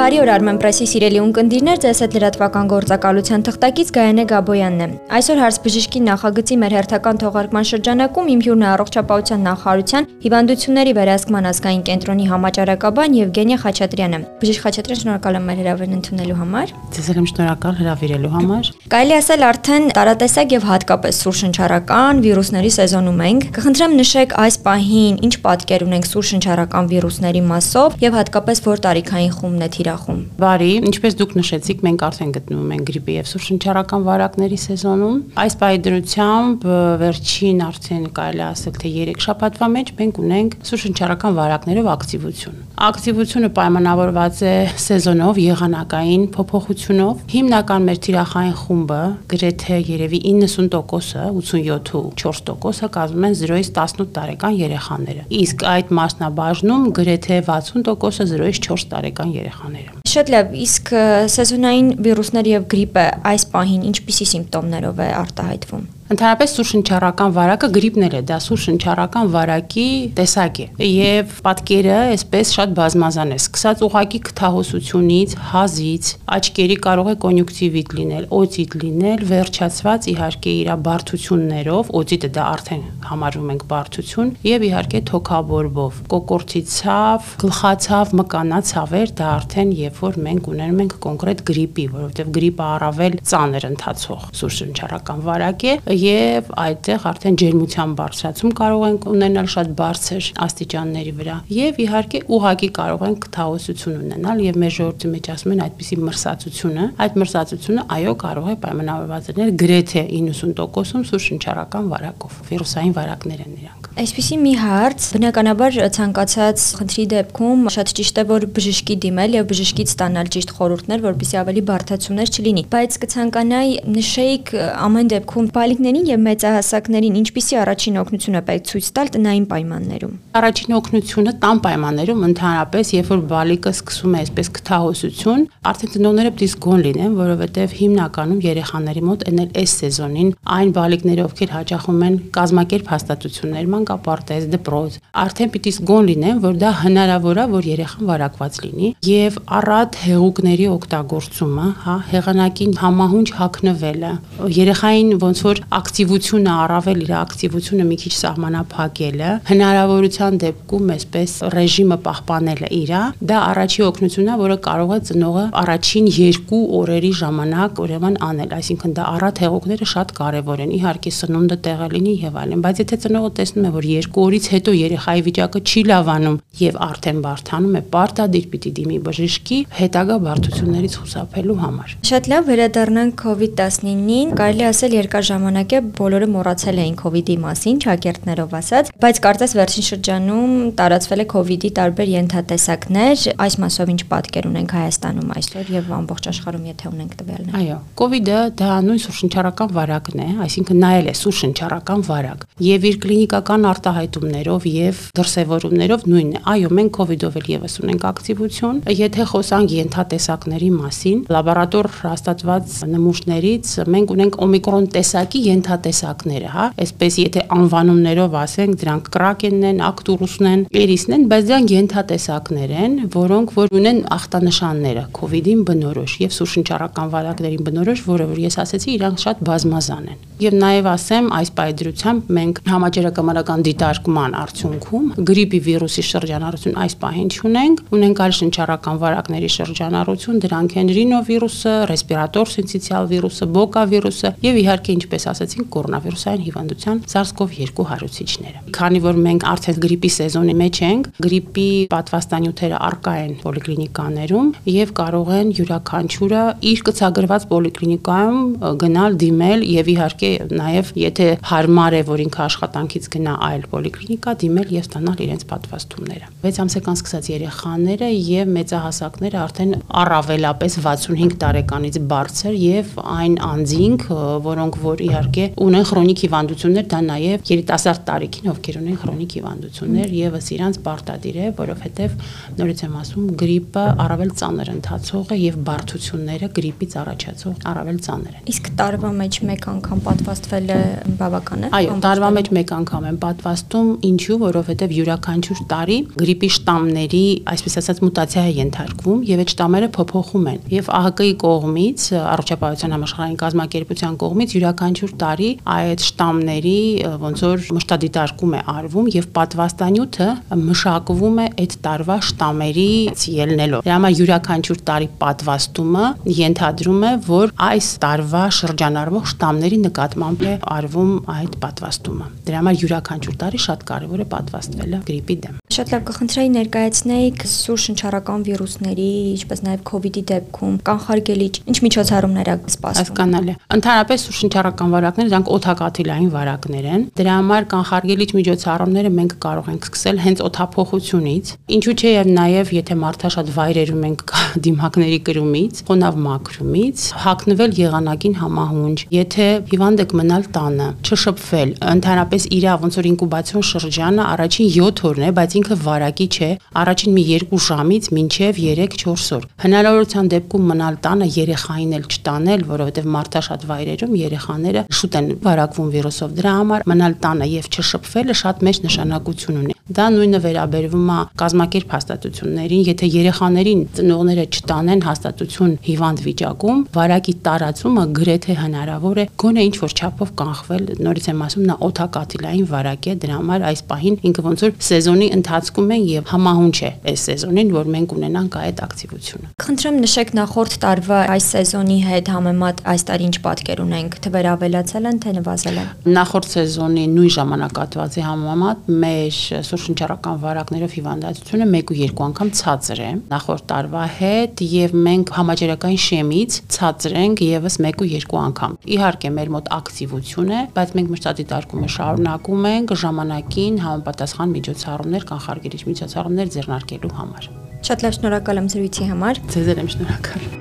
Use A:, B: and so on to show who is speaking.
A: Բարի օր Armen Press-ի սիրելի ունկնդիրներ, ձեզ հետ լրատվական գործակալության թղթակից Գայանե Գաբոյանն է։ Այսօր հարց բժշկի նախագծի մեր հերթական թողարկման շրջանակում իմ հյուրն է առողջապահության նախարարության հիվանդությունների վերահսկման ազգային կենտրոնի համաճարակաբան Եվգենիա Խաչատրյանը։ Բժիշկ Խաչատրյան, շնորհակալ եմ մեր հրավերն ընդունելու համար։
B: Ձեզ եմ շնորհակալ հրավիրելու համար։
A: Կարելի ասել արդեն տարատեսակ եւ հատկապես սուր շնչառական վիրուսների սեզոնում ենք։ Կխնդրեմ նշեք այս պահին ինչ պատկեր ունենք սուր շնչառական վիրուսների մասով եւ հատկապես որ տարիքային խումբն է թիրախում։
B: Բարի, ինչպես դուք նշեցիք, մենք արդեն գտնվում ենք գրիպի եւ սուրշնչարական վարակների սեզոնում։ Այս պայդրությամբ վերջին արդեն կարելի ասել թե 3 շաբաթվա մեջ մենք ունենք սուրշնչարական վարակներով ակտիվություն։ Ակտիվությունը պայմանավորված է սեզոնով, եղանակային փոփոխությունով։ Հիմնական մեր թիրախային խումբը գրեթե երևի 90%-ը, 87.4%-ը կազմում են 0-ից 18 տարեկան երեխաները։ Իսկ այդ մասնաբաժնում գրեթե 60%-ը 0-ից 4 տարեկան երեխաները։
A: Շատ լավ, իսկ սեզոնային վիրուսներ եւ գրիպը այս պահին ինչպիսի սիմպտոմներով է արտահայտվում։
B: Ընդհանրապես սուրշնչառական վարակը գրիպն է, դա սուրշնչառական վարակի տեսակ է։ Եվ պատկերը այսպես շատ բազմազան է, սկսած ուղակի քթահոսությունից, հազից, աչքերի կարող է կոնյունկտիվիտ լինել, օտիտ լինել, վերջացված իհարկե իր բարդություններով, օտիտը դա արդեն համարում ենք բարդություն, եւ իհարկե թոքաբորբով, կոկորտի ցավ, գլխացավ, մկանացավեր, դա արդեն երբ որ մենք ունենում ենք կոնկրետ գրիպի, որովհետեւ գրիպը առավել ծանր ընթացող սուրշնչառական վարակ է եւ այդտեղ արդեն ջերմության բարձրացում կարող ենք ունենալ շատ բարձր աստիճանների վրա եւ իհարկե ուղակի կարող ենք թաոսություն ունենալ եւ մեր ժողովրդի մեջ ասում են այդպիսի մրսածությունը այդ մրսածությունը այո կարող է պայմանավորված լինել գրեթե 90%-ում սուրշնչառական վարակով վիրուսային վարակներ են նրանք
A: Այսպիսի մի հարց, բնականաբար ցանկացած խնդրի դեպքում շատ ճիշտ է որ բժշկի դիմել եւ բժշկից ստանալ ճիշտ խորհուրդներ, որպեսզի ավելի բարդացումներ չլինի, բայց կցանկանայի նշեիք ամեն դեպքում բալիկներին եւ մեծահասակներին ինչպիսի առաջին օգնություն է պետք ցույց տալ տնային պայմաններում։
B: Առաջին օգնությունը տան պայմաններում ընդհանրապես, երբ որ բալիկը սկսում է այսպես քթահոսություն, արդեն ծնողները պետք է գոն լինեն, որովհետեւ հիմնականում երեխաների մոտ էնել այս սեզոնին այն բալիկները, ովքեր հաճախում են կազմակերպ հաստատություններ, մանկապարտեզ, դպրոց, արդեն պիտի զգոն լինեն, որ դա հնարավոր է, որ երեխան վարակված լինի եւ առատ հեղուկների օգտագործումը, հա, հեղանակին համահունչ հակնվելը, երեխային ոնց որ ակտիվությունը առավել իր ակտիվությունը մի քիչ սահմանափակելը, հնարավորության դեպքում այսպես ռեժիմը պահպանելը իրա, դա առաջի օգնությունն է, որը կարող է ծնողը առաջին 2 օրերի ժամանակ ուրեմն անել, այսինքն դա առատ հեղուկները շատ կարեւոր են։ Իհարկե սնունդը տեղը լինի եւ այլն, բայց եթե ծնողը տեսնում է, որ երկու օրից հետո երեխայի վիճակը չի լավանում եւ արդեն բարթանում է, պարտադիր պիտի դիմի բժշկի հետագա բարդություններից խուսափելու համար։
A: Շատ լավ, վերադառնանք COVID-19-ին։ Կարելի ասել երկար ժամանակ է բոլորը մոռացել էին COVID-ի մասին, ճակերտներով ասած, բայց կարծես վերջին շրջանում տարածվել է COVID-ի տարբեր ենթատեսակներ։ Այս մասով ինչ պատկեր ունենք Հայաստանում այսօր եւ ամբողջ աշխարհում, եթե ունենք տվյալներ։
B: Այո, COVID-ը դա նույն սուրշնչառական վարակն է, այսինքն նա էլ է սուրշնչառական վարակ եւ իր կլինիկական արտահայտումներով եւ դրսեւորումներով նույնն է։ Այո, մենք COVID-ով էլ եւս ունենք ակտիվություն։ Եթե խոսանք ենթատեսակների մասին, լաբորատոր հաստատված նմուշներից մենք ունենք օմիկրոն տեսակի ենթատեսակները, հա։ Այսպես եթե անվանումներով ասենք, դրանք կրակենն են, ակտուրուսն են, էրիսն են, բայց դրանք ենթատեսակներ են, որոնք որ ունեն ախտանշանները COVID-ին բնորոշ եւ սուրշնչառական վարակներին բնորոշ, որը որ ես ասեցի, իրանք շատ բազմազան են։ Եվ նաեւ ասեմ, այս պայդրությամբ մենք համաճարակամանական դիտարկման արդյունքում գրիպի վիրուսի շրջանառություն այս պահին ունենք, ունենք այլ շնչառական վարակների շրջանառություն, դրանք են ռինովիրուսը, ռեսպիրատոր սինցիցիալ վիրուսը, բոկա վիրուսը եւ իհարկե ինչպես ասացինք կորոնավիրուսային հիվանդության SARS-CoV-2 հարուցիչները։ Քանի որ մենք արդեն գրիպի սեզոնի մեջ ենք, գրիպի պատվաստանյութերը արկա են պոլիկլինիկաներում եւ կարող են յուրաքանչյուրը իր կցագրված պոլիկլինիկայում գնալ դիմել եւ իհարկե նաեւ եթե հարմար է որ ինքը աշխատանքից գնա այլ պոլիկլինիկա, դիմել եւ ստանալ իրենց պատվաստումները։ 6 ամսեկան սկսած երեխաները եւ մեծահասակները արդեն առավելապես 65 տարեկանից բարձր եւ այն անձինք, որոնք որ իհարկե իհարկե ունեն քրոնիկ հիվանդություններ, դա նաև երիտասարդ տարիքին ովքեր ունեն քրոնիկ հիվանդություններ եւս իրանց պարտադիր է, որովհետեւ նորից եմ ասում, գրիպը առավել ծանր ընթացող է եւ բարդությունները գրիպից առաջացող առավել ծանր են։
A: Իսկ տարվա մեջ մեկ անգամ պատվաստվել է բավական է։
B: Այո, տարվա մեջ մեկ անգամ են պատվաստում, ինչու, որովհետեւ յուրաքանչյուր տարի գրիպի շտամների, այսպես ասած, մուտացիա է ենթարկվում եւ այդ շտամերը փոփոխում են։ Եվ ԱՀԿ-ի կողմից, առողջապահության համաշխարհային կազմակերպության կողմից յուրաքանչյուր տարի այդ շտամների ոնց որ մշտադիտարկում է արվում եւ պատվաստանյութը մշակվում է այդ տարվա շտամերից ելնելով։ Դրա համար յուրաքանչյուր տարի պատվաստումը ենթադրում է, որ այս տարվա շրջանառվող շտամների նկատմամբ է արվում այդ պատվաստումը։ Դրա համար յուրաքանչյուր տարի շատ կարևոր է պատվաստվելը գրիպի դեմ։
A: Շատ լավ կխնդրեի ներկայացնեիք սուր շնչառական վիրուսների, ինչպես նաև COVID-ի դեպքում կանխարգելիչ ինչ միջոցառումներ ա սպասվում։
B: Հասկանալի։ Ընդհանրապես սուր շնչառական վարակները դրանք օթակաթիլային վարակներ են։ Դրա համար կանխարգելիչ միջոցառումները մենք կարող ենք սկսել հենց օթափողությունից։ Ինչու՞ չէ եւ նաեւ եթե մարդաշատ վայրերում ենք դիմակների կրումից, խոնավ մաքրումից, հակնվել եղանակին համահունչ։ Եթե հիվանդ եք մնալ տանը, չշփվել, ընդհանրապես իր ոնց որ ինկուբացիոն շրջանը առաջին 7 օրն է, բայց ինքը վարակի չէ, առաջին մի 2 ժամից մինչև 3-4 օր։ Հնարավորության դեպքում մնալ տանը երեխային էլ չտանել, որովհետև մարդաշատ վայրերում երեխաները շուտ են վարակվում վիրուսով։ Դրա համար մնալ տանը եւ չշփվելը շատ մեծ նշանակություն ունի։ Դա նույնը վերաբերվում է կազմակերպ հաստատություններին, եթե երեխաներին ծնողները չտանեն հաստատություն հիվանդ վիճակում, վարակի տարածումը գրեթե հնարավոր է գոնե ինչ որ չափով կանխվել։ Նորից եմ ասում, նա օթակաթիլային վարակ է, դրա համար այս պահին ինքը ոնց որ սեզոնի ընթացքում են եւ համահունչ է այս սեզոնին, որ մենք ունենանք այդ ակտիվությունը։
A: Խնդրեմ նշեք նախորդ տարվա այս սեզոնի հետ համեմատ այս տարի ինչ պատկեր ունենք, թե ավելացել են, թե նվազել են։
B: Նախորդ սեզոնի նույն ժամանակատվածի համեմատ մեր շնչառական վարակներով հիվանդացությունը 1 ու 2 անգամ ցածր է նախորդ տարվա հետ եւ մենք համաճարակային շեմից ցածր ենք եւս 1 ու 2 անգամ։ Իհարկե մեր մոտ ակտիվություն է, բայց մենք մշտադիտարկումը շարունակում ենք ժամանակին համապատասխան միջոցառումներ, կանխարգելիչ միջոցառումներ ձեռնարկելու համար։
A: Շատ լավ շնորհակալ եմ զրույցի համար։
B: Ձեզ եմ շնորհակալ։